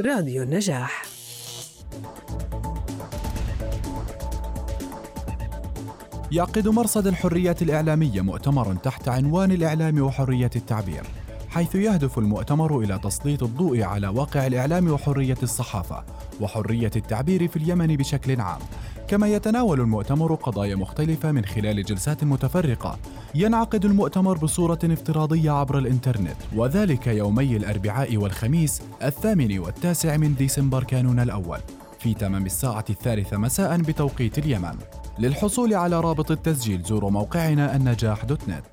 راديو النجاح. يعقد مرصد الحريات الإعلامية مؤتمر تحت عنوان الإعلام وحرية التعبير حيث يهدف المؤتمر إلى تسليط الضوء على واقع الإعلام وحرية الصحافة وحرية التعبير في اليمن بشكل عام كما يتناول المؤتمر قضايا مختلفة من خلال جلسات متفرقة ينعقد المؤتمر بصورة افتراضية عبر الإنترنت وذلك يومي الأربعاء والخميس الثامن والتاسع من ديسمبر كانون الأول في تمام الساعة الثالثة مساء بتوقيت اليمن. للحصول على رابط التسجيل زوروا موقعنا النجاح دوت نت.